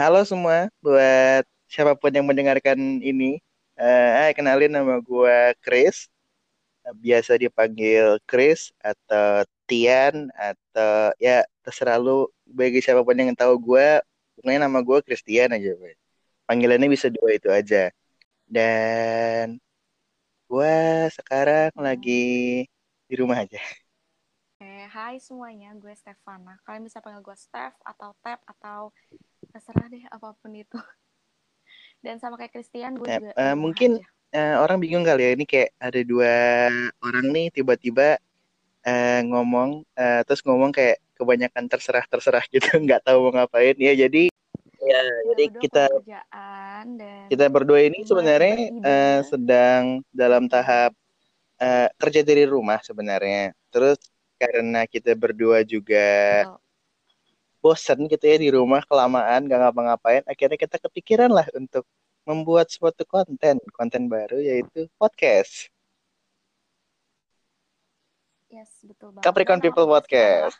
Halo semua, buat siapa pun yang mendengarkan ini. Uh, kenalin nama gue Chris. Biasa dipanggil Chris atau Tian atau ya terserah lu bagi siapa pun yang tahu gue, pokoknya nama gue Christian aja. Panggilannya bisa dua itu aja. Dan gue sekarang lagi di rumah aja. Hai semuanya, gue Stefana. Kalian bisa panggil gue Steph atau Tap atau terserah deh apa pun itu. Dan sama kayak Christian, gue ya, juga. Uh, mungkin uh, orang bingung kali ya ini kayak ada dua orang nih tiba-tiba uh, ngomong, uh, terus ngomong kayak kebanyakan terserah terserah gitu, nggak tahu mau ngapain ya. Jadi ya, ya jadi kita dan kita berdua ini sebenarnya uh, sedang dalam tahap uh, kerja dari rumah sebenarnya. Terus karena kita berdua juga oh. Bosan gitu ya di rumah kelamaan gak ngapa-ngapain akhirnya kita kepikiran lah untuk membuat suatu konten konten baru yaitu podcast. Yes betul banget. Capricorn People Podcast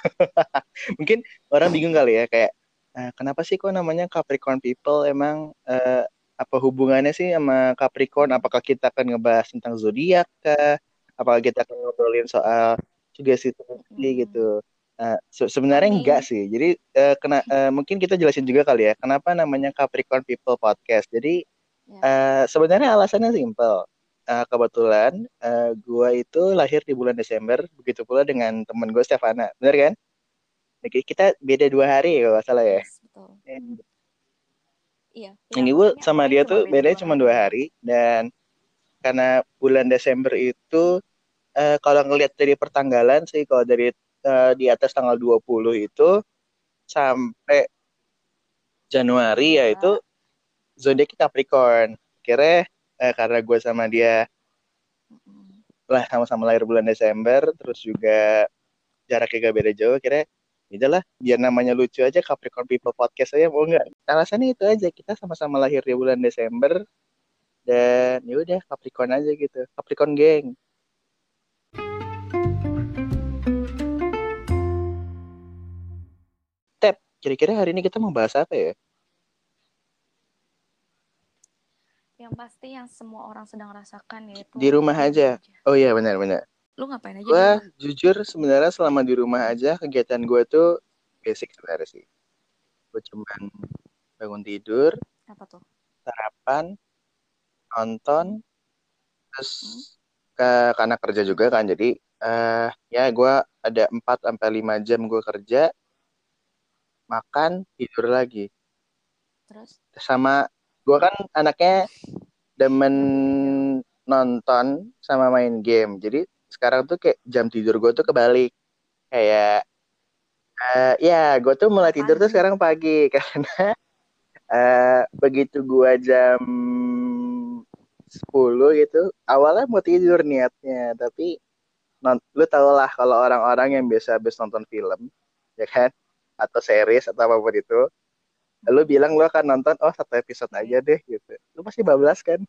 mungkin orang bingung kali ya kayak nah, kenapa sih kok namanya Capricorn People? Emang uh, apa hubungannya sih sama Capricorn? Apakah kita akan ngebahas tentang zodiak kah? Apalagi kita akan ngobrolin soal juga sih hmm. gitu. Uh, se sebenarnya okay. enggak sih. Jadi uh, kena uh, mungkin kita jelasin juga kali ya kenapa namanya Capricorn People Podcast. Jadi yeah. Ya. uh, sebenarnya alasannya simpel. Uh, kebetulan uh, gua itu lahir di bulan Desember, begitu pula dengan temen gue Stefana, benar kan? Oke, kita beda dua hari kalau salah ya. Yes, betul. Iya. Ini gue sama dia tuh bedanya cuma dua hari dan karena bulan Desember itu uh, kalau ngelihat dari pertanggalan sih kalau dari uh, di atas tanggal 20 itu sampai Januari ya itu zodiak Capricorn. Kira uh, karena gue sama dia lah sama-sama lahir bulan Desember terus juga jaraknya gak beda jauh kira lah biar namanya lucu aja Capricorn People Podcast saya mau nggak? Alasannya itu aja kita sama-sama lahir di bulan Desember dan ya udah Capricorn aja gitu. Capricorn geng Kira-kira hari ini kita mau bahas apa ya? Yang pasti yang semua orang sedang rasakan yaitu di rumah aja. aja. Oh iya benar-benar. Lu ngapain aja? Gue jujur sebenarnya selama di rumah aja kegiatan gue tuh basic sebenarnya sih. Gue cuman bangun tidur. Apa tuh? Sarapan, nonton, terus hmm? ke karena kerja juga kan jadi uh, ya gue ada 4 sampai lima jam gue kerja makan tidur lagi. Terus? Sama gue kan anaknya demen nonton sama main game. Jadi sekarang tuh kayak jam tidur gue tuh kebalik. Kayak uh, ya gue tuh mulai tidur pagi. tuh sekarang pagi. Karena uh, begitu gue jam 10 gitu awalnya mau tidur niatnya. Tapi non, lu tau lah kalau orang-orang yang biasa habis nonton film ya kan atau series atau apa pun itu lu bilang lu akan nonton oh satu episode aja deh gitu. Lu pasti bablas kan?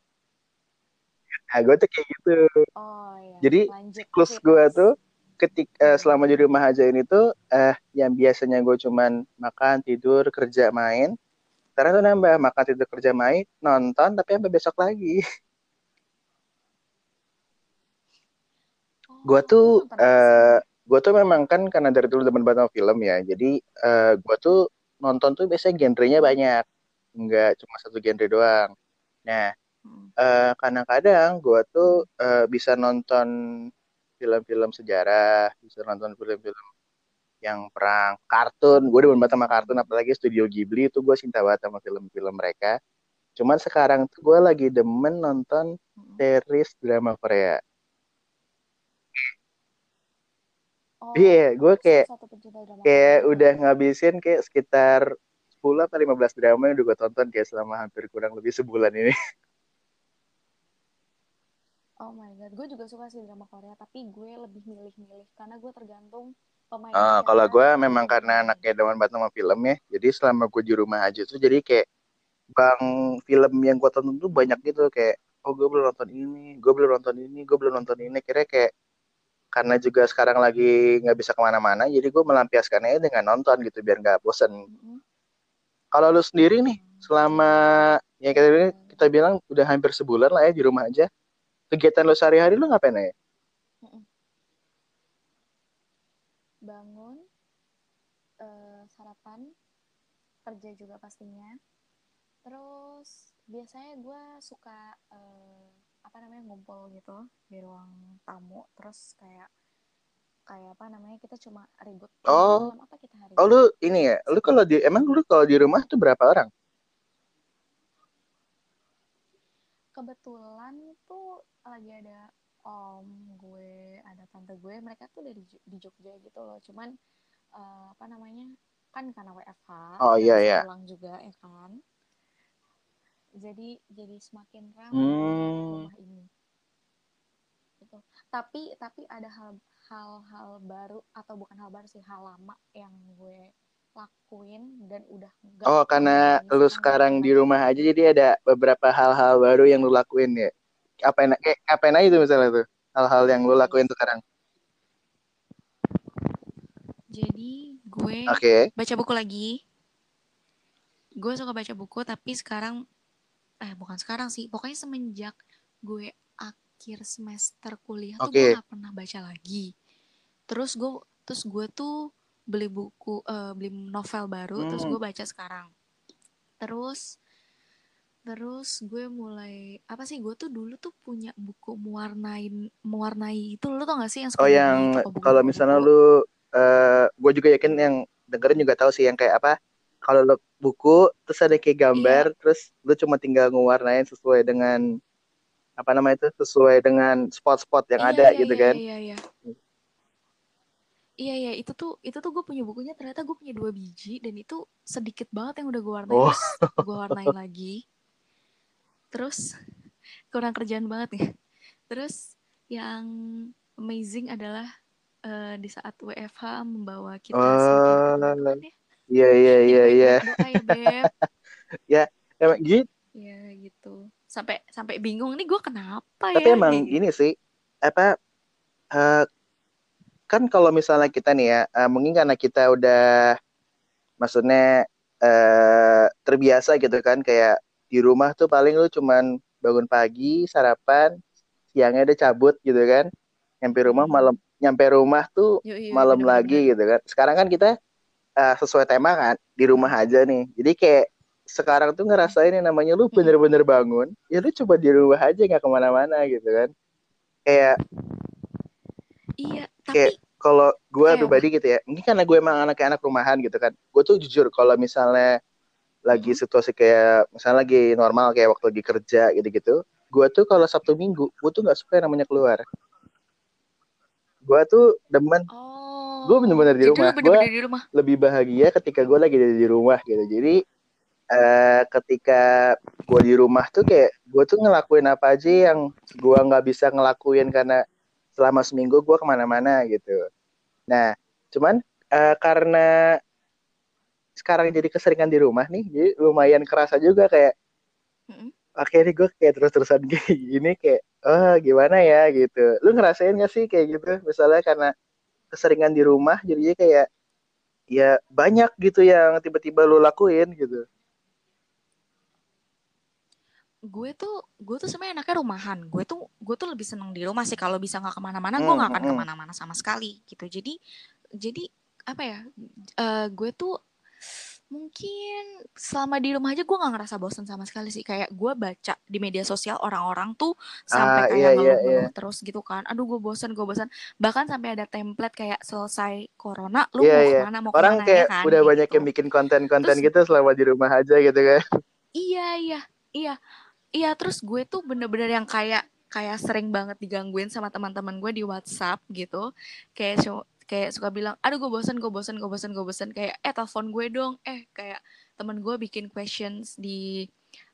Nah gue tuh kayak gitu. Oh, iya. jadi siklus gue tuh ketika uh, selama di rumah aja ini tuh eh uh, yang biasanya gue cuman makan tidur kerja main sekarang tuh nambah makan tidur kerja main nonton tapi sampai besok lagi. Oh, gue tuh uh, gue tuh memang kan karena dari dulu demen banget film ya jadi uh, eh, gue tuh nonton tuh biasanya genrenya banyak nggak cuma satu genre doang. Nah uh, kadang-kadang gue tuh uh, bisa nonton film-film sejarah bisa nonton film-film yang perang kartun. Gue demen banget sama kartun apalagi studio Ghibli itu gue cinta banget sama film-film mereka. Cuman sekarang tuh gue lagi demen nonton series drama Korea Oh, iya, yeah, gue kayak kayak udah ngabisin kayak sekitar 10 atau 15 drama yang udah gue tonton kayak selama hampir kurang lebih sebulan ini. Oh my god, gue juga suka sih drama Korea, tapi gue lebih milih-milih karena gue tergantung pemain. Uh, kalau gue memang karena anaknya dewan banget sama film ya, jadi selama gue di rumah aja tuh jadi kayak bang film yang gue tonton tuh banyak gitu kayak oh gue belum nonton ini, gue belum nonton ini, gue belum nonton ini, kira kayak karena juga sekarang lagi nggak bisa ke mana-mana jadi gue melampiaskannya dengan nonton gitu biar nggak bosen. Kalau lu sendiri nih selama ya kita, kita bilang udah hampir sebulan lah ya di rumah aja kegiatan lu sehari-hari lu ngapain ya bangun uh, sarapan kerja juga pastinya. Terus biasanya gue suka uh, apa namanya ngumpul gitu di ruang tamu. Terus kayak kayak apa namanya kita cuma ribut oh. apa kita hari oh lu ini? ya? Lu kalau di emang lu kalau di rumah tuh berapa orang? Kebetulan tuh lagi ada om gue ada tante gue. Mereka tuh dari di Jogja gitu loh. Cuman uh, apa namanya kan karena WFH oh iya iya. pulang juga ya kan jadi jadi semakin ramai hmm. rumah ini. Gitu. Tapi tapi ada hal hal-hal baru atau bukan hal baru sih hal lama yang gue lakuin dan udah enggak oh karena lu sekarang. di rumah aja jadi ada beberapa hal-hal baru yang lu lakuin ya? Apa enak eh, apa enak itu misalnya tuh hal-hal yang lu lakuin tuh sekarang? Jadi gue okay. baca buku lagi. Gue suka baca buku tapi sekarang eh bukan sekarang sih. Pokoknya semenjak gue akhir semester kuliah okay. tuh gue gak pernah baca lagi. Terus gue terus gue tuh beli buku uh, beli novel baru hmm. terus gue baca sekarang. Terus terus gue mulai apa sih gue tuh dulu tuh punya buku mewarnain mewarnai itu lo tau gak sih yang oh yang kalau misalnya lu uh, eh, gue juga yakin yang dengerin juga tahu sih yang kayak apa kalau lo buku terus ada kayak gambar iya. terus lu cuma tinggal ngewarnain sesuai dengan apa namanya itu sesuai dengan spot-spot yang iya, ada iya, gitu iya, kan iya, iya. Iya iya itu tuh itu tuh gue punya bukunya ternyata gue punya dua biji dan itu sedikit banget yang udah gue warnain oh. gue warnain lagi terus kurang kerjaan banget nih terus yang amazing adalah uh, di saat WFH membawa kita uh, semakin Iya iya iya iya. Ya, ya emang gitu. Ya gitu. Sampai sampai bingung nih gue kenapa Tapi ya. Tapi emang ini sih apa uh, kan kalau misalnya kita nih ya uh, mungkin karena kita udah maksudnya uh, terbiasa gitu kan kayak di rumah tuh paling lu cuman bangun pagi sarapan siangnya udah cabut gitu kan nyampe rumah malam nyampe rumah tuh iya, malam bener -bener. lagi gitu kan sekarang kan kita uh, sesuai tema kan di rumah aja nih. Jadi kayak sekarang tuh ngerasain yang namanya lu bener-bener bangun ya lu coba di rumah aja nggak ke mana-mana gitu kan. Kayak iya kayak kalau gue pribadi gitu ya ini karena gue emang anak-anak rumahan gitu kan. Gue tuh jujur kalau misalnya lagi situasi kayak misalnya lagi normal kayak waktu lagi kerja gitu-gitu gue tuh kalau sabtu minggu gue tuh nggak suka yang namanya keluar. Gue tuh demen oh gue bener-bener di rumah. gue lebih bahagia ketika gue lagi di rumah gitu. Jadi uh, ketika gue di rumah tuh kayak gue tuh ngelakuin apa aja yang gue nggak bisa ngelakuin karena selama seminggu gue ke mana-mana gitu. Nah cuman uh, karena sekarang jadi keseringan di rumah nih jadi lumayan kerasa juga kayak mm-hmm. akhirnya gue kayak terus-terusan gini kayak oh gimana ya? Gitu. Lu ngerasain gak sih kayak gitu? Misalnya karena keseringan di rumah jadinya kayak ya banyak gitu yang tiba-tiba lo lakuin gitu. Gue tuh gue tuh sebenarnya anaknya rumahan. Gue tuh gue tuh lebih seneng di rumah sih. Kalau bisa nggak ke mana-mana gue nggak akan hmm, hmm. ke mana-mana sama sekali gitu. Jadi jadi apa ya uh, gue tuh mungkin selama di rumah aja gue nggak ngerasa bosan sama sekali sih. Kayak gue baca di media sosial orang-orang tuh sampai ah, kayak iya, ngeluh-ngeluh iya, terus gitu kan. Aduh gue bosan gue bosan bahkan sampai ada template kayak selesai corona lu iya, mau iya. ke mana mau orang ke mana kayak ya kan udah gitu. banyak yang bikin konten-konten gitu selama di rumah aja gitu kan. Iya iya iya. Iya terus gue tuh bener-bener yang kayak kayak sering banget digangguin sama teman-teman gue di WhatsApp gitu. Kayak kayak suka bilang aduh gue bosan gue bosan gue bosan gue bosan kayak eh telepon gue dong. Eh kayak temen gue bikin questions di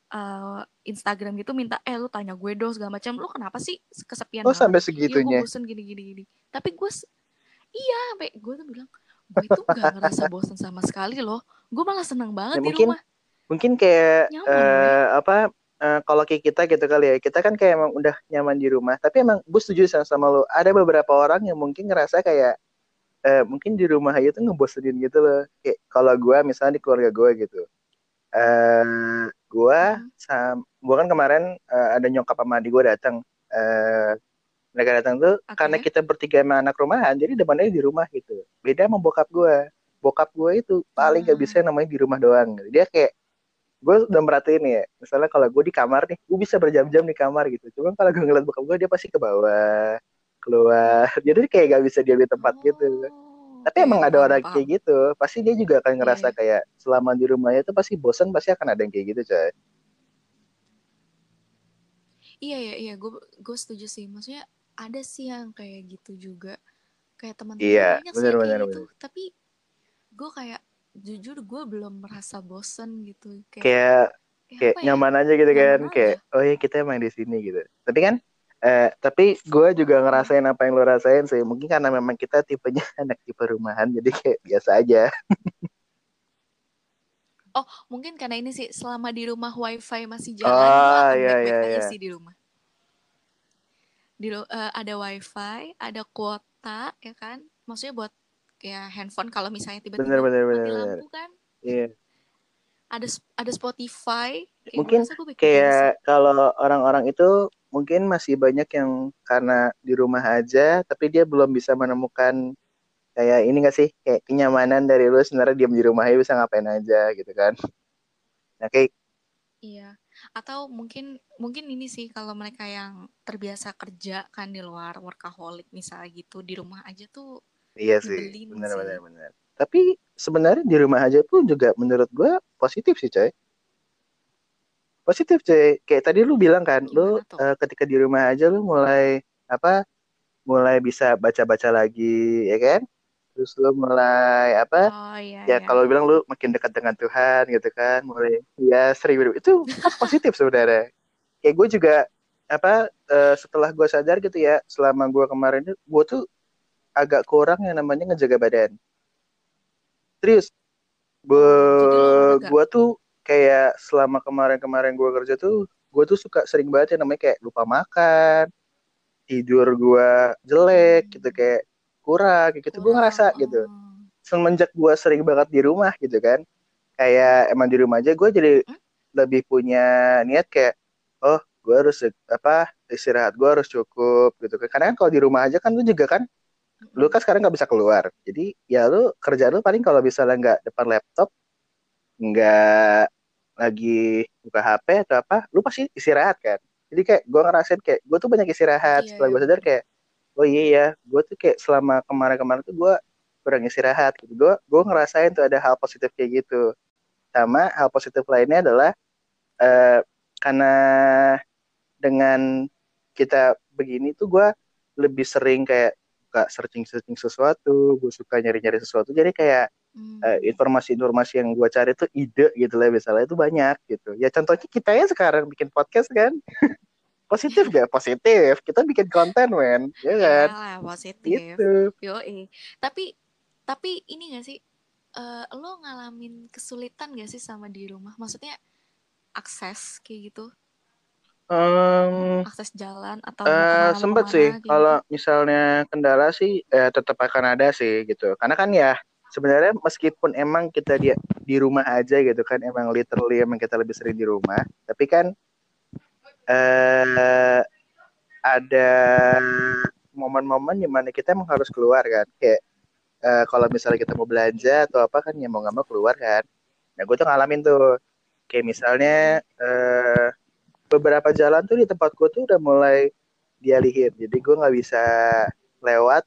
uh, Instagram gitu minta eh lu tanya gue dong segala macam. Lu kenapa sih kesepian oh sampai segitunya iya gue bosan gini gini gini. Tapi gue iya sampai gue tuh bilang gue tuh gak ngerasa bosan sama sekali loh. Gue malah seneng banget ya, di mungkin, rumah. mungkin kayak Nyaman, uh, apa uh, kalau kayak kita gitu kali ya kita kan kayak emang udah nyaman di rumah tapi emang gue setuju sama, sama lo ada beberapa orang yang mungkin ngerasa kayak eh, mungkin di rumah aja tuh ngebosenin gitu loh. Kayak kalau gue misalnya di keluarga gue gitu. Uh, gue hmm. sam gue kan kemarin uh, ada nyokap sama adik gue datang. Uh, mereka datang tuh okay. karena kita bertiga sama anak rumahan jadi depannya di rumah gitu. Beda sama bokap gue bokap gue itu paling hmm. gak bisa namanya di rumah doang. Dia kayak gue udah merhatiin ya misalnya kalau gue di kamar nih gue bisa berjam-jam di kamar gitu. Cuma kalau gue ngeliat bokap gue dia pasti ke bawah keluar. Jadi kayak gak bisa dia di tempat gitu. oh, gitu. Tapi emang ada orang paham. kayak gitu. Pasti dia juga akan ngerasa yeah. kayak selama di rumahnya itu pasti bosan pasti akan ada yang kayak gitu coy. Iya iya iya. Gue gue setuju sih. Maksudnya ada sih yang kayak gitu juga. Kayak teman-teman iya, banyak bener, sih bener, kayak gitu. tapi gue kayak jujur gue belum merasa bosen gitu. Kayak kayak, kayak ya? nyaman aja gitu nyaman kan. Aja. kayak oh ya kita emang di sini gitu. Tapi kan eh, tapi gue juga ngerasain apa yang lo rasain sih. Mungkin karena memang kita tipenya anak tipe rumahan jadi kayak biasa aja. Oh, mungkin karena ini sih selama di rumah wifi masih jalan, oh, iya, iya, iya. sih di rumah. Di uh, ada wifi ada kuota ya kan? Maksudnya buat kayak handphone kalau misalnya tiba-tiba bener, bener, mati bener, lampu kan? Iya. Ada ada Spotify kayak mungkin kayak kalau orang-orang itu mungkin masih banyak yang karena di rumah aja tapi dia belum bisa menemukan kayak ini gak sih kayak kenyamanan dari lu sebenarnya diam di rumah aja bisa ngapain aja gitu kan. Nah kayak iya. Atau mungkin mungkin ini sih kalau mereka yang terbiasa kerja kan di luar workaholic misalnya gitu di rumah aja tuh iya sih benar benar benar tapi sebenarnya di rumah aja pun juga menurut gue positif sih coy positif coy kayak tadi lu bilang kan Gimana lu uh, ketika di rumah aja lu mulai apa mulai bisa baca-baca lagi ya kan? Terus lu mulai apa oh, iya, ya iya. kalau bilang lu makin dekat dengan Tuhan gitu kan mulai ya sering itu kan positif sebenarnya. Kayak gue juga apa uh, setelah gue sadar gitu ya selama gue kemarin itu gue tuh agak kurang yang namanya ngejaga badan. Serius. Gue gue tuh kayak selama kemarin-kemarin gue kerja tuh gue tuh suka sering banget ya namanya kayak lupa makan tidur gue jelek gitu kayak kurang kayak gitu. Gue ngerasa gitu. semenjak gue sering banget di rumah gitu kan kayak emang di rumah aja gue jadi hmm? lebih punya niat kayak oh gue harus apa istirahat gue harus cukup gitu kan. Karena kan kalau di rumah aja kan lu juga kan lu kan sekarang nggak bisa keluar. Jadi ya lu kerja lu paling kalau misalnya nggak depan laptop nggak lagi buka HP atau apa lu pasti istirahat kan. Jadi kayak gue ngerasain kayak gue tuh banyak istirahat. Iya, setelah gue iya, sadar kayak oh iya ya gue tuh kayak selama kemarin-kemarin tuh gue kurang istirahat gitu. Gue gue ngerasain tuh ada hal positif kayak gitu. Sama hal positif lainnya adalah uh, karena dengan kita begini tuh gue lebih sering kayak suka searching searching sesuatu gue suka nyari nyari sesuatu. Jadi kayak informasi-informasi yang gue cari tuh ide gitu lah misalnya itu banyak gitu. Ya contohnya kita ya sekarang bikin podcast kan. Positif gak? Positif. Kita bikin konten men. Ya kan? Yalah, positif. Gitu. yo tapi tapi ini gak sih? Uh, lo ngalamin kesulitan gak sih sama di rumah? Maksudnya akses kayak gitu? Um, akses jalan atau uh, sempet sih. gitu. kalau misalnya kendala sih eh, tetap akan ada sih gitu. Karena kan ya sebenarnya meskipun emang kita di di rumah aja gitu kan emang literally emang kita lebih sering di rumah tapi kan uh, ada momen-momen di mana kita emang harus keluar kan. Kayak uh, kalau misalnya kita mau belanja atau apa kan ya mau nggak mau keluar kan. Nah gue tuh ngalamin tuh. Kayak misalnya uh, beberapa jalan tuh di tempat gue tuh udah mulai dialihin. Jadi gue nggak bisa lewat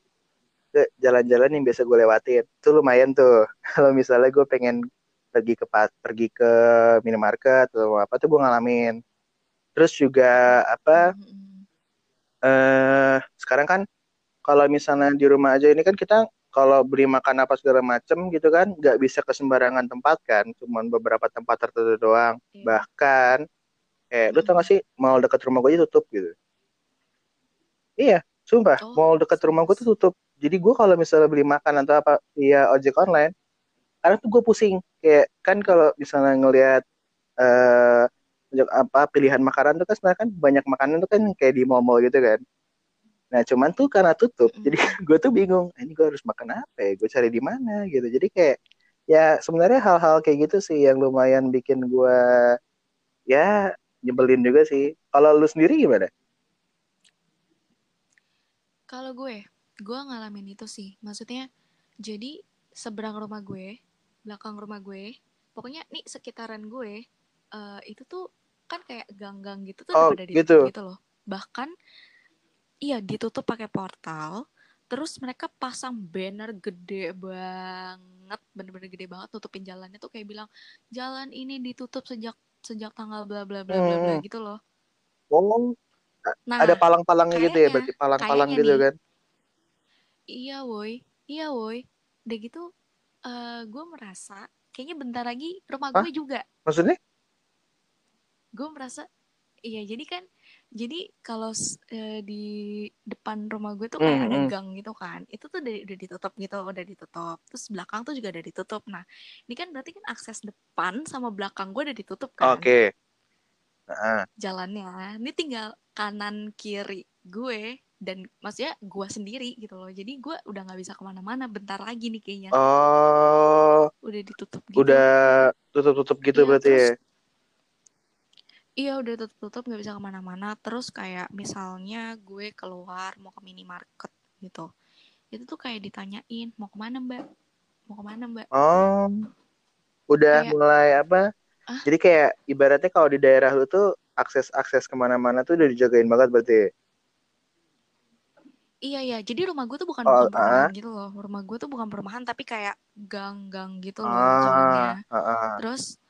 ke jalan-jalan yang biasa gue lewatin. Itu lumayan tuh. Kalau misalnya gue pengen pergi ke pergi ke minimarket atau apa tuh gue ngalamin. Terus juga apa eh uh, sekarang kan kalau misalnya di rumah aja ini kan kita kalau beli makan apa segala macem gitu kan nggak bisa ke sembarangan tempat kan. Cuman beberapa tempat tertentu doang. Yeah. bahkan eh lu tau gak sih mall dekat rumah gue aja tutup gitu. Iya sumpah oh, mall dekat rumah gue tuh tutup jadi gue kalau misalnya beli makan atau apa via ojek online karena tuh gue pusing kayak kan kalau misalnya ngelihat uh, apa pilihan makanan tuh kan sebenarnya kan banyak makanan tuh kan kayak di mall-mall gitu kan. Nah cuman tuh karena tutup, jadi gue tuh bingung, ah, ini gue harus makan apa ya? Gue cari di mana gitu. Jadi kayak ya sebenarnya hal-hal kayak gitu sih yang lumayan bikin gue ya nyebelin juga sih kalau lu sendiri gimana kalau gue gue ngalamin itu sih. Maksudnya jadi seberang rumah gue belakang rumah gue pokoknya nih sekitaran gue uh, itu tuh kan kayak gang-gang gitu tuh oh, pada gitu. gitu loh. Bahkan iya ditutup pakai portal terus mereka pasang banner gede banget bener-bener gede banget tutupin jalannya tuh kayak bilang jalan ini ditutup sejak sejak tanggal bla bla bla bla bla hmm. gitu loh. Oh. Nah ada palang-palangnya gitu ya berarti palang-palang gitu nih, kan iya woi. Iya woi. Udah gitu uh, gue merasa kayaknya bentar lagi rumah gue juga. Maksudnya? Gue merasa iya jadi kan jadi kalau uh, di depan rumah gue tuh kayak mm, ada gang gitu kan. Itu tuh udah, udah ditutup gitu udah ditutup. Terus belakang tuh juga udah ditutup. Nah ini kan berarti kan akses depan sama belakang gue udah ditutup kan? Oke. Okay. uh. jalannya. Ini tinggal kanan kiri gue dan maksudnya gue sendiri gitu loh jadi gue udah nggak bisa ke mana-mana bentar lagi nih kayaknya oh udah ditutup gitu udah tutup-tutup gitu ya, berarti terus, ya Iya udah tutup-tutup nggak bisa ke mana-mana. Terus kayak misalnya gue keluar mau ke minimarket gitu, itu tuh kayak ditanyain mau ke mana mbak, mau ke mana mbak? Oh, udah kayak, mulai apa? Ah? Jadi kayak ibaratnya kalau di daerah lu tuh akses akses ke mana-mana tuh udah dijagain banget berarti. Iya ya, jadi rumah gue tuh bukan, oh, perumahan uh, gitu loh. Rumah gue tuh bukan perumahan tapi kayak gang-gang gitu loh uh, Uh, uh. Terus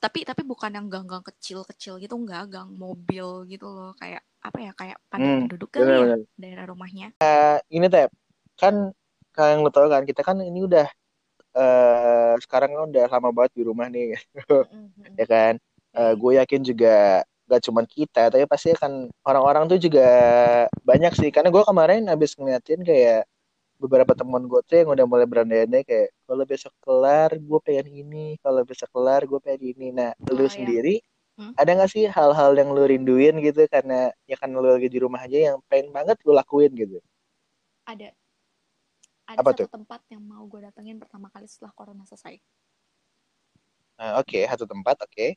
tapi tapi bukan yang gang-gang kecil-kecil gitu enggak. Gang mobil gitu loh. Kayak apa ya kayak padat hmm, penduduk kali bener, ya bener. daerah rumahnya. Uh, ini teh kan kalian lo tau kan kita kan ini udah uh, sekarang kan udah lama banget di rumah nih. Mm-hmm. ya kan? uh, gue yakin juga gak cuma kita tapi pasti kan orang-orang tuh juga banyak sih karena gue kemarin habis ngeliatin kayak beberapa teman gue tuh yang udah mulai berandai-andai kayak kalau besok kelar gue pengen ini kalau besok kelar gue pengen ini nah oh, lu iya. sendiri hmm? ada gak sih hal-hal yang lu rinduin gitu karena ya kan lu lagi di rumah aja yang pengen banget lu lakuin gitu ada ada Apa satu tuh? tempat yang mau gue datengin pertama kali setelah corona selesai uh, oke okay, satu tempat oke okay.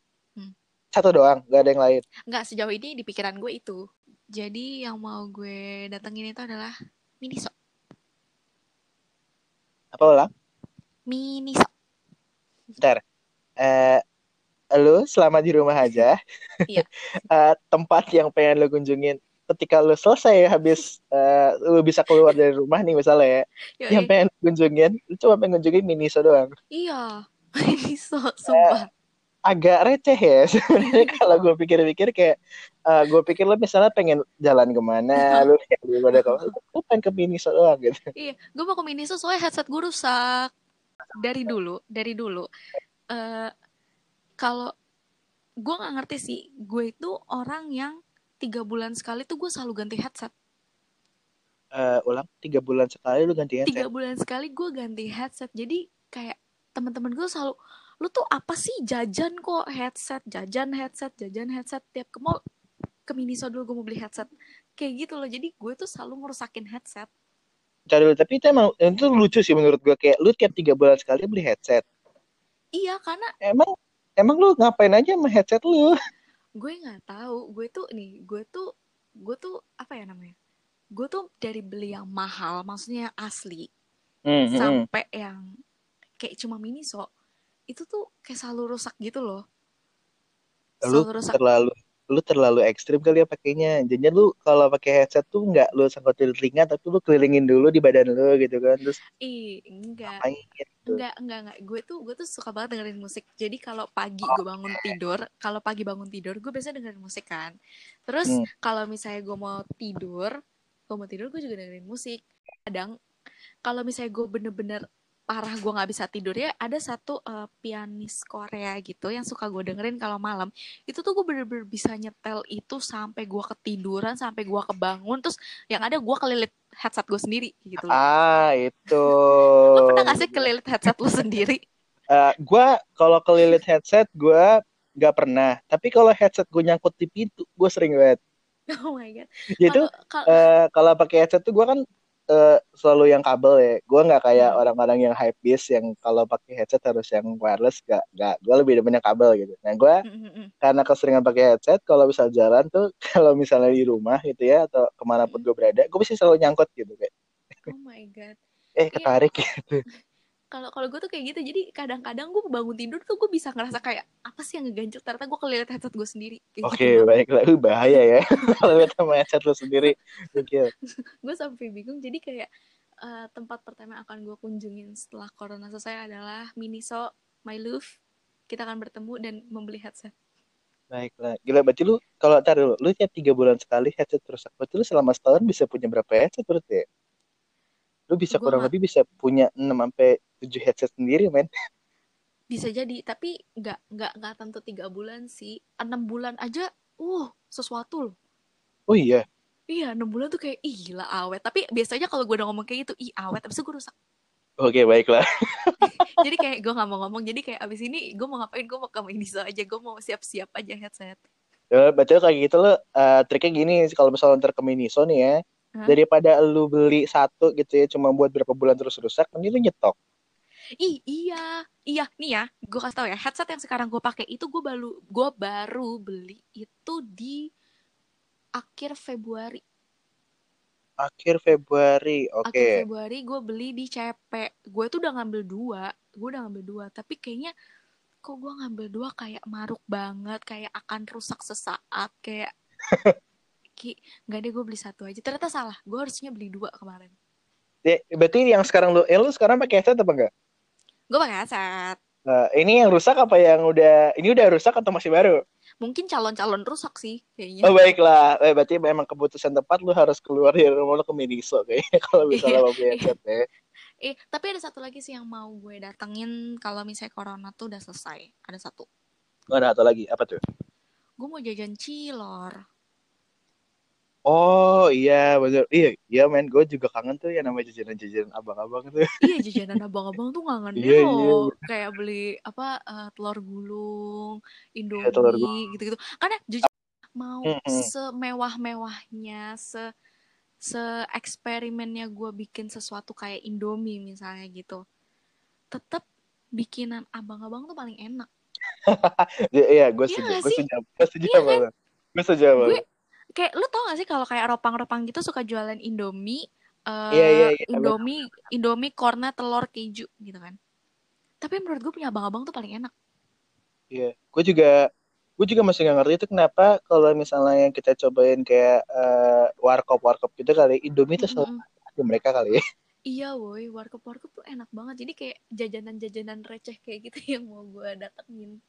Satu doang gak ada yang lain nggak sejauh ini di pikiran gue itu jadi yang mau gue datengin itu adalah Miniso apa ulang? Miniso. Bentar. Eh, lu selama di rumah aja. Iya. uh, tempat yang pengen lu kunjungin ketika lu selesai habis uh, lu bisa keluar dari rumah nih misalnya ya. Yoi. Yang pengen kunjungin, lu cuma pengen kunjungin Miniso doang. Iya. Miniso, sumpah. Uh, agak receh ya sebenarnya kalau gue pikir-pikir kayak uh, gue pikir lo misalnya pengen jalan ke mana lu pada kalau lu pengen ke Miniso doang gitu. Iya gue mau ke Miniso soalnya headset gue rusak. Dari dulu dari dulu uh, kalau gue nggak ngerti sih gue itu orang yang tiga bulan sekali tuh gue selalu ganti headset. Uh, ulang tiga bulan sekali lu ganti headset? tiga bulan sekali gue ganti headset. Jadi kayak teman-teman gue selalu lu tuh apa sih? Jajan kok headset jajan headset jajan headset. Tiap ke mall ke Miniso dulu gue mau beli headset. Kayak gitu loh. Jadi gue tuh selalu ngerusakin headset. Cari tapi itu emang itu lucu sih menurut gue kayak lu tiap tiga bulan sekali beli headset. Iya karena emang emang lu ngapain aja sama headset lu? Gue nggak tahu. Gue tuh nih gue tuh gue tuh apa ya namanya? Gue tuh dari beli yang mahal maksudnya yang asli mm -hmm. sampai yang kayak cuma miniso itu tuh kayak selalu rusak gitu loh selalu lu rusak. terlalu lu terlalu ekstrim kali ya pakainya jadinya lu kalau pakai headset tuh nggak lu sangkutin telinga tapi lu kelilingin dulu di badan lu gitu kan terus ih enggak gitu. enggak enggak enggak gue tuh gue tuh suka banget dengerin musik jadi kalau pagi oh. gue bangun tidur kalau pagi bangun tidur gue biasa dengerin musik kan terus hmm. kalau misalnya gue mau tidur gue mau tidur gue juga dengerin musik kadang kalau misalnya gue bener-bener parah gue nggak bisa tidur. Ya ada satu uh, pianis Korea gitu yang suka gue dengerin kalau malam. Itu tuh gue bener-bener bisa nyetel itu sampai gue ketiduran sampai gue kebangun terus yang ada gue kelilit headset gue sendiri gitu loh. ah itu. Lo pernah gak sih kelilit headset lo sendiri? Uh, eh, gue kalau kelilit headset gue nggak pernah. Tapi kalau headset gue nyangkut di pintu gue sering banget. Oh my god. Jadi kalo... uh, kalau pakai headset tuh gue kan uh, selalu yang kabel ya. Gue nggak kayak hmm. orang-orang yang hype beast yang kalau pakai headset harus yang wireless gak gak. Gue lebih demen yang kabel gitu. Nah gue hmm, hmm, karena keseringan pakai headset, kalau bisa jalan tuh kalau misalnya di rumah gitu ya atau ke mana pun gue berada, gue bisa selalu nyangkut gitu kayak. Oh my god. eh iya. ketarik iya. gitu kalau kalau gue tuh kayak gitu jadi kadang-kadang gue bangun tidur tuh gue bisa ngerasa kayak apa sih yang ngeganjel ternyata gue kelihat headset gue sendiri. Oke okay, gitu. baiklah uh, bahaya ya. Kalau lihat sama headset lo sendiri gue sampai bingung jadi kayak uh, tempat pertama yang akan gue kunjungin setelah corona selesai adalah Miniso My Love. Kita akan bertemu dan membeli headset. Baiklah, gila berarti lu kalau taruh lu tiap tiga bulan sekali headset rusak, berarti lu selama setahun bisa punya berapa headset berarti ya? Lu bisa gua kurang gak... lebih bisa punya 6 sampai 7 headset sendiri, men. Bisa jadi, tapi nggak nggak nggak tentu tiga bulan sih. enam bulan aja, uh, sesuatu loh. Oh iya. Iya, enam bulan tuh kayak ih gila awet. Tapi biasanya kalau gue udah ngomong kayak gitu, ih awet, abis itu gue rusak. Oke, okay, baiklah. jadi kayak gue gak mau ngomong. Jadi kayak abis ini gue mau ngapain? Gue mau ke Miniso aja. Gue mau siap-siap aja headset. Ya, berarti kayak gitu lo. Uh, triknya gini, kalau misalnya ntar ke Miniso nih ya, daripada lu beli satu gitu ya cuma buat berapa bulan terus rusak mending lu nyetok Ih, iya, iya, nih ya, gue kasih tau ya, headset yang sekarang gue pakai itu gue baru, gue baru beli itu di akhir Februari. Akhir Februari, oke. Okay. Akhir Februari gue beli di CP. Gue tuh udah ngambil dua, gue udah ngambil dua, tapi kayaknya kok gue ngambil dua kayak maruk banget, kayak akan rusak sesaat, kayak Ki nggak deh gue beli satu aja ternyata salah gue harusnya beli dua kemarin ya, berarti yang sekarang lu eh, lu sekarang pakai headset apa enggak gue pakai headset uh, ini yang rusak apa yang udah ini udah rusak atau masih baru mungkin calon-calon rusak sih kayaknya oh baiklah eh, berarti memang keputusan tepat lu harus keluar dari rumah lu ke Miniso kayaknya kalau misalnya mau beli headset ya Eh, tapi ada satu lagi sih yang mau gue datengin kalau misalnya corona tuh udah selesai. Ada satu. Oh, ada satu lagi. Apa tuh? Gue mau jajan cilor. Oh iya bener Iya iya men gue juga kangen tuh ya namanya jajanan-jajanan abang-abang tuh. Iya jajanan abang-abang tuh kangen iya, iya, loh. Iya. Kayak beli apa uh, telur gulung, Indomie iya, gitu-gitu. Karena jujur mau mm -hmm. semewah-mewahnya, se se eksperimennya gue bikin sesuatu kayak Indomie misalnya gitu. Tetap bikinan abang-abang tuh paling enak. Iya, iya gue setuju. Gue setuju. Gue setuju banget. Gue setuju banget kayak lu tau gak sih kalau kayak ropang-ropang gitu suka jualan Indomie uh, yeah, yeah, yeah, Indomie bener. Indomie kornet telur keju gitu kan tapi menurut gue punya abang-abang tuh paling enak iya yeah. gue juga gue juga masih gak ngerti itu kenapa kalau misalnya yang kita cobain kayak uh, warkop warkop gitu kali Indomie tuh selalu mm-hmm. mereka kali ya Iya woi, warkop warkop tuh enak banget. Jadi kayak jajanan-jajanan receh kayak gitu yang mau gue datengin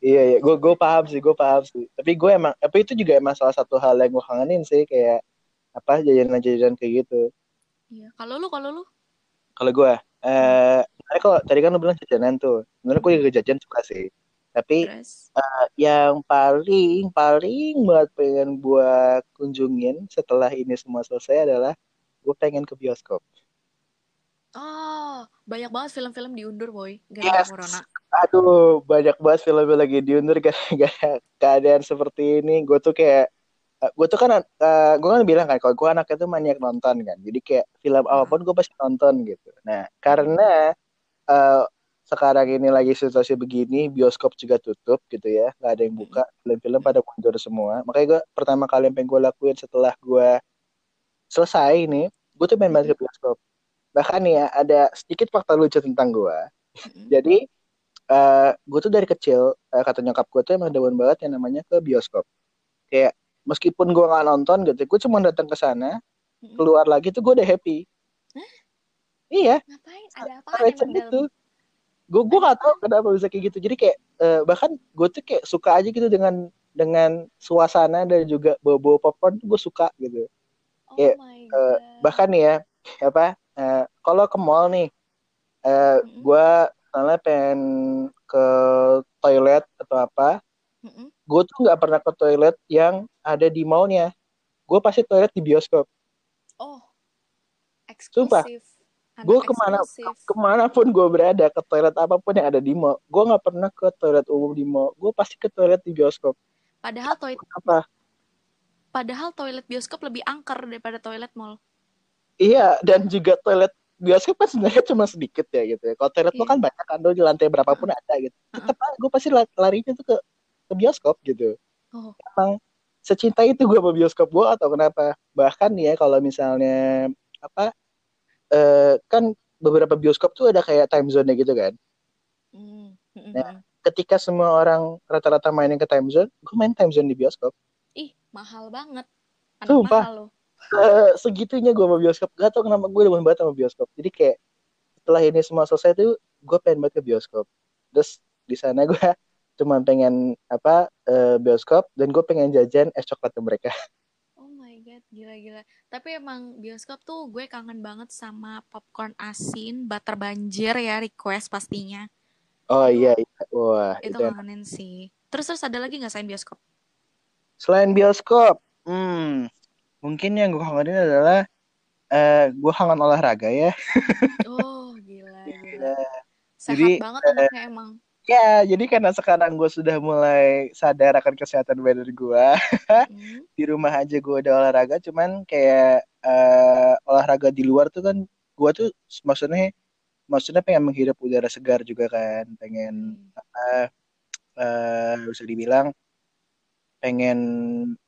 iya iya. Gue gue paham sih gue paham sih. Tapi gue emang tapi itu juga emang salah satu hal yang gue kangenin sih kayak apa jajanan-jajanan kayak gitu. Iya. Kalau lu kalau lu? Kalau gue eh hmm. kalau tadi kan lu bilang jajanan tuh sebenarnya gue juga jajan suka sih. Tapi uh, yang paling paling buat pengen buat kunjungin setelah ini semua selesai adalah gue pengen ke bioskop. Oh, banyak banget film-film diundur, boy, gara yes. corona. Aduh, banyak banget film lagi diundur gara-gara keadaan seperti ini. Gue tuh kayak, eh, gue tuh kan, uh, eh, gue kan bilang kan, kalau gue anaknya tuh maniak nonton kan. Jadi kayak film hmm. apa pun gue pasti nonton gitu. Nah, karena uh, sekarang ini lagi situasi begini, bioskop juga tutup gitu ya, nggak ada yang buka, hmm. film-film pada mundur semua. Makanya gue pertama kali yang pengen gue lakuin setelah gue selesai ini, gue tuh main banget ke bioskop bahkan ya ada sedikit fakta lucu tentang gue jadi uh, eh, gue tuh dari kecil uh, kata nyokap gue tuh emang demen banget yang namanya ke bioskop. Kayak meskipun gue nggak nonton gitu gue cuma datang ke sana keluar lagi tuh gue udah happy. Hah? iya. Ngapain? Ada apa gitu. gue gue gak tau kenapa bisa kayak gitu. Jadi kayak uh, bahkan gue tuh kayak suka aja gitu dengan dengan suasana dan juga bawa-bawa popcorn gue suka gitu. Oh kayak uh, bahkan ya apa uh, kalau ke mall nih uh, mm-hmm. gue misalnya pengen ke toilet atau apa mm-hmm. gue tuh nggak pernah ke toilet yang ada di mallnya. Gue pasti toilet di bioskop. Oh eksklusif. Gue ke mana ke mana pun gue berada ke toilet apa pun yang ada di mall gue nggak pernah ke toilet umum di mall. Gue pasti ke toilet di bioskop. Padahal toilet apa padahal toilet bioskop lebih angker daripada toilet mall. Iya dan juga toilet bioskop kan sebenarnya cuma sedikit ya gitu ya. Kalau toilet yeah. kan iya. banyak kan di lantai berapapun uh. ada gitu. Tetap uh. gue pasti larinya tuh ke ke bioskop gitu. Oh. Emang secinta itu gue sama bioskop gue atau kenapa? Bahkan ya kalau misalnya apa uh, kan beberapa bioskop tuh ada kayak time zone gitu kan. Mm. Nah, ketika semua orang rata-rata mainin ke time zone, gue main time zone di bioskop. Ih, mahal banget. Anak Sumpah. mahal loh. Uh, segitunya gue sama bioskop. Gak tau kenapa gue demen banget sama bioskop. Jadi kayak setelah ini semua selesai tuh, gue pengen banget ke bioskop. Terus di sana gue cuma pengen apa uh, bioskop dan gue pengen jajan es coklat ke mereka. Oh my god, gila-gila. Tapi emang bioskop tuh gue kangen banget sama popcorn asin, butter banjir ya request pastinya. Oh iya, iya. wah itu, itu kangenin sih. Terus terus ada lagi nggak selain bioskop? Selain bioskop, hmm, mungkin yang gue kangenin adalah uh, eh, gue kangen olahraga ya. oh gila, gila. Sehat Jadi, banget anaknya uh, emang. Ya, jadi karena sekarang gue sudah mulai sadar akan kesehatan badan gue, hmm. di rumah aja gue udah olahraga, cuman kayak uh, olahraga di luar tuh kan, gue tuh maksudnya, maksudnya pengen menghirup udara segar juga kan, pengen hmm. apa, uh, bisa dibilang pengen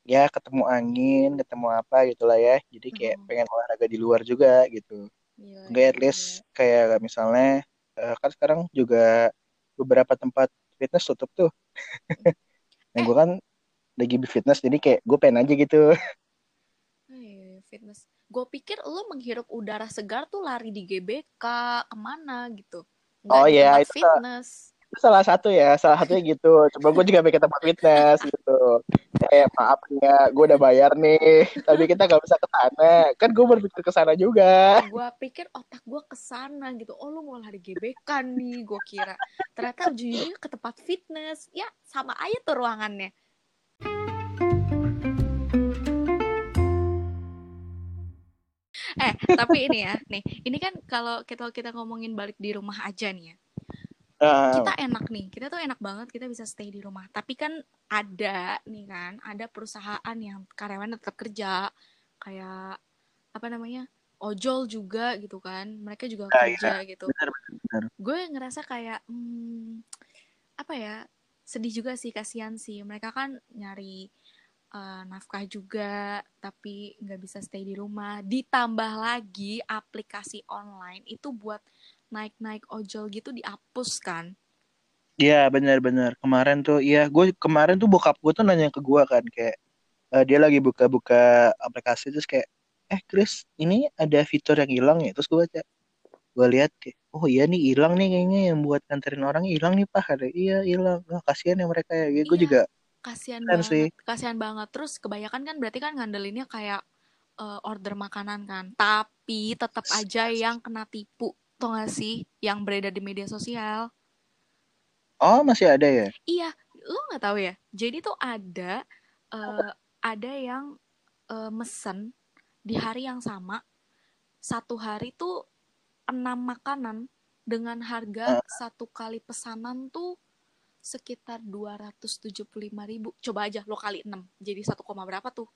ya ketemu angin, ketemu apa gitulah ya, jadi kayak hmm. pengen olahraga di luar juga gitu, Enggak at least kayak misalnya, uh, kan sekarang juga beberapa tempat fitness tutup tuh. nah gue kan lagi fitness jadi kayak gue pengen aja gitu. Hey, fitness. Gue pikir lo menghirup udara segar tuh lari di GBK ke mana gitu. Nggak oh iya itu fitness salah satu ya salah satunya gitu. Coba gue juga bikin tempat fitness gitu. Eh maaf ya gue udah bayar nih tapi kita gak bisa ke sana. Kan gue berpikir ke sana juga. Gue pikir otak gue ke sana gitu. Oh lu mau lari gebekan nih gue kira. Ternyata ujung-ujungnya ke tempat fitness. Ya sama aja tuh ruangannya. Eh tapi ini ya nih. Ini kan kalau kita kita ngomongin balik di rumah aja nih ya kita enak nih kita tuh enak banget kita bisa stay di rumah. Tapi kan ada nih kan ada perusahaan yang karyawan tetap kerja kayak apa namanya ojol juga gitu kan mereka juga nah, kerja ya. gitu. Benar, benar. gue ngerasa kayak hmm, apa ya sedih juga sih kasihan sih. Mereka kan nyari uh, nafkah juga tapi nggak bisa stay di rumah. Ditambah lagi aplikasi online itu buat naik-naik ojol gitu dihapus kan? Iya benar-benar kemarin tuh iya gue kemarin tuh bokap gue tuh nanya ke gue kan kayak uh, dia lagi buka-buka aplikasi terus kayak eh Chris ini ada fitur yang hilang ya? Terus gue baca gue lihat kayak oh iya nih hilang nih kayaknya yang buat nganterin orang hilang nih pak. Ada iya hilang. Oh, kasihan ya mereka ya. Iya, gue juga kasihan banget sih. kasihan banget. Terus kebanyakan kan berarti kan ngandelinnya kayak uh, order makanan kan tapi tetap aja yang kena tipu Tau gak sih yang beredar di media sosial? Oh masih ada ya? Iya, lu nggak tahu ya. Jadi tuh ada uh, ada yang uh, mesen di hari yang sama satu hari tuh enam makanan dengan harga uh. satu kali pesanan tuh sekitar dua ratus tujuh puluh lima ribu. Coba aja lo kali enam jadi satu koma berapa tuh?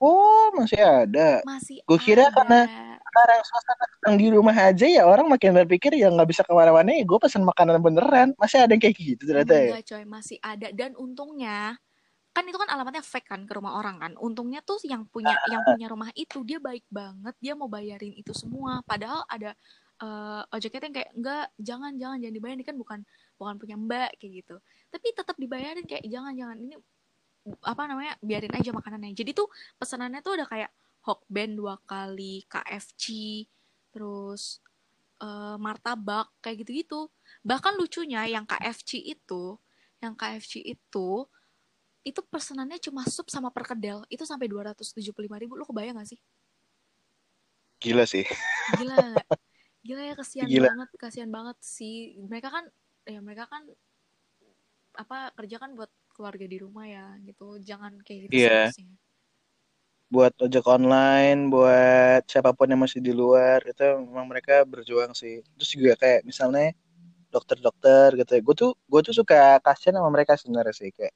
Oh, masih ada. Masih Gue kira karena sekarang suasana sedang di rumah aja ya orang makin berpikir ya nggak bisa ke mana-mana ya gue pesan makanan beneran. Masih ada yang kayak gitu ternyata ya? Enggak coy, masih ada. Dan untungnya kan itu kan alamatnya fake kan ke rumah orang kan. Untungnya tuh yang punya yang punya rumah itu dia baik banget, dia mau bayarin itu semua. Padahal ada uh, ojeknya yang kayak enggak, jangan jangan jangan dibayarin kan bukan bukan punya Mbak kayak gitu. Tapi tetap dibayarin kayak jangan jangan ini apa namanya biarin aja makanannya jadi tuh pesanannya tuh udah kayak hokben dua kali KFC terus uh, martabak kayak gitu-gitu. Bahkan lucunya yang KFC itu yang KFC itu itu pesanannya cuma sup sama perkedel. Itu sampai dua ratus tujuh puluh lima ribu. Lo kebayang gak sih? Gila sih. Gila gak? gila ya kasihan gila. banget kasihan banget sih. Mereka kan ya mereka kan apa kerja kan buat keluarga di rumah ya gitu. Jangan kayak gitu yeah. Buat ojek online buat siapa pun yang masih di luar itu memang mereka berjuang sih terus juga kayak misalnya dokter-dokter gitu ya gue tuh gue tuh suka kasihan sama mereka sebenarnya sih kayak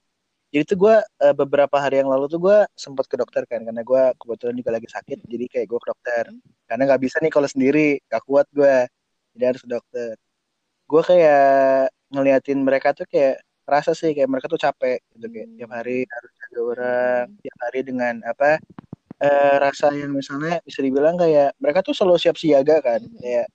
jadi tuh gue uh, beberapa hari yang lalu tuh gue sempat ke dokter kan karena gue kebetulan juga lagi sakit hmm. jadi kayak gue ke dokter hmm. karena nggak bisa nih kalau sendiri gak kuat gue jadi harus ke dokter gue kayak ngeliatin mereka tuh kayak rasa sih kayak mereka tuh capek gitu kayak tiap hari harus jaga orang hmm. tiap hari dengan apa uh, rasa yang misalnya bisa dibilang kayak mereka tuh selalu siap siaga kan kayak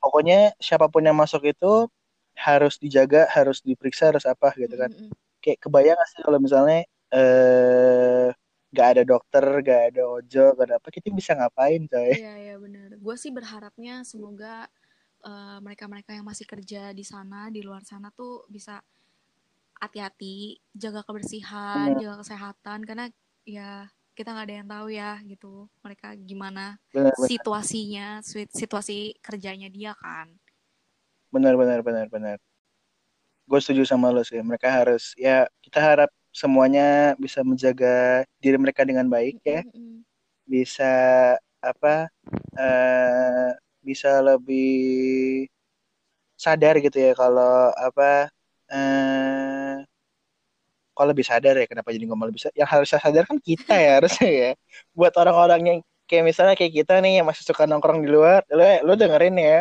pokoknya siapa pun yang masuk itu harus dijaga harus diperiksa harus apa gitu kan hmm kayak kebayang sih kalau misalnya eh gak ada dokter, gak ada ojo, gak ada apa, kita bisa ngapain coy? Iya iya benar. Gue sih berharapnya semoga mereka mereka-mereka yang masih kerja di sana, di luar sana tuh bisa hati-hati, jaga kebersihan, bener. jaga kesehatan, karena ya kita nggak ada yang tahu ya gitu. Mereka gimana bener. situasinya, situasi kerjanya dia kan. Benar benar benar benar. Gue setuju sama lo sih. Mereka harus ya kita harap semuanya bisa menjaga diri mereka dengan baik ya. Bisa apa uh, bisa lebih sadar gitu ya kalau apa uh, kalau lebih sadar ya kenapa jadi ngomong lebih sadar yang harus sadar kan kita ya harusnya ya. Buat orang-orang yang kayak misalnya kayak kita nih yang masih suka nongkrong di luar lo lo dengerin ya.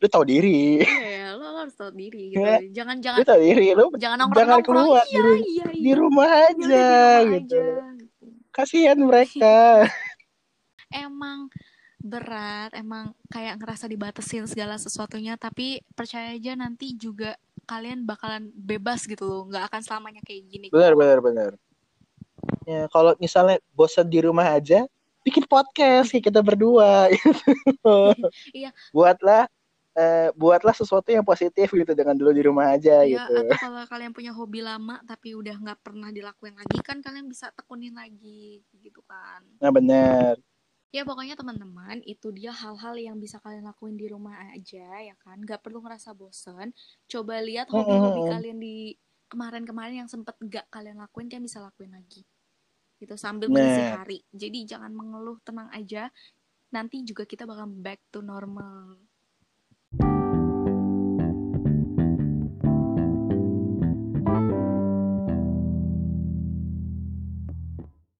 Lu tahu diri. Iya lo, lo harus tahu diri gitu. Jangan jangan lu tahu diri lu jangan nongkrong jangan keluar iya, di, iya, iya. di rumah aja di rumah gitu. aja. kasihan mereka. Emang berat emang kayak ngerasa dibatasin segala sesuatunya tapi percaya aja nanti juga kalian bakalan bebas gitu loh nggak akan selamanya kayak gini. Benar kok. benar benar. Ya kalau misalnya bosan di rumah aja bikin podcast kayak kita berdua iya. Buatlah uh, buatlah sesuatu yang positif gitu dengan dulu di rumah aja iya, gitu. atau kalau kalian punya hobi lama tapi udah nggak pernah dilakuin lagi kan kalian bisa tekunin lagi gitu kan. Nah benar ya pokoknya teman-teman itu dia hal-hal yang bisa kalian lakuin di rumah aja ya kan nggak perlu ngerasa bosen coba lihat hobi-hobi mm -hmm. kalian di kemarin-kemarin yang sempet nggak kalian lakuin kalian bisa lakuin lagi gitu sambil mengisi nah. hari. Jadi jangan mengeluh, tenang aja. Nanti juga kita bakal back to normal.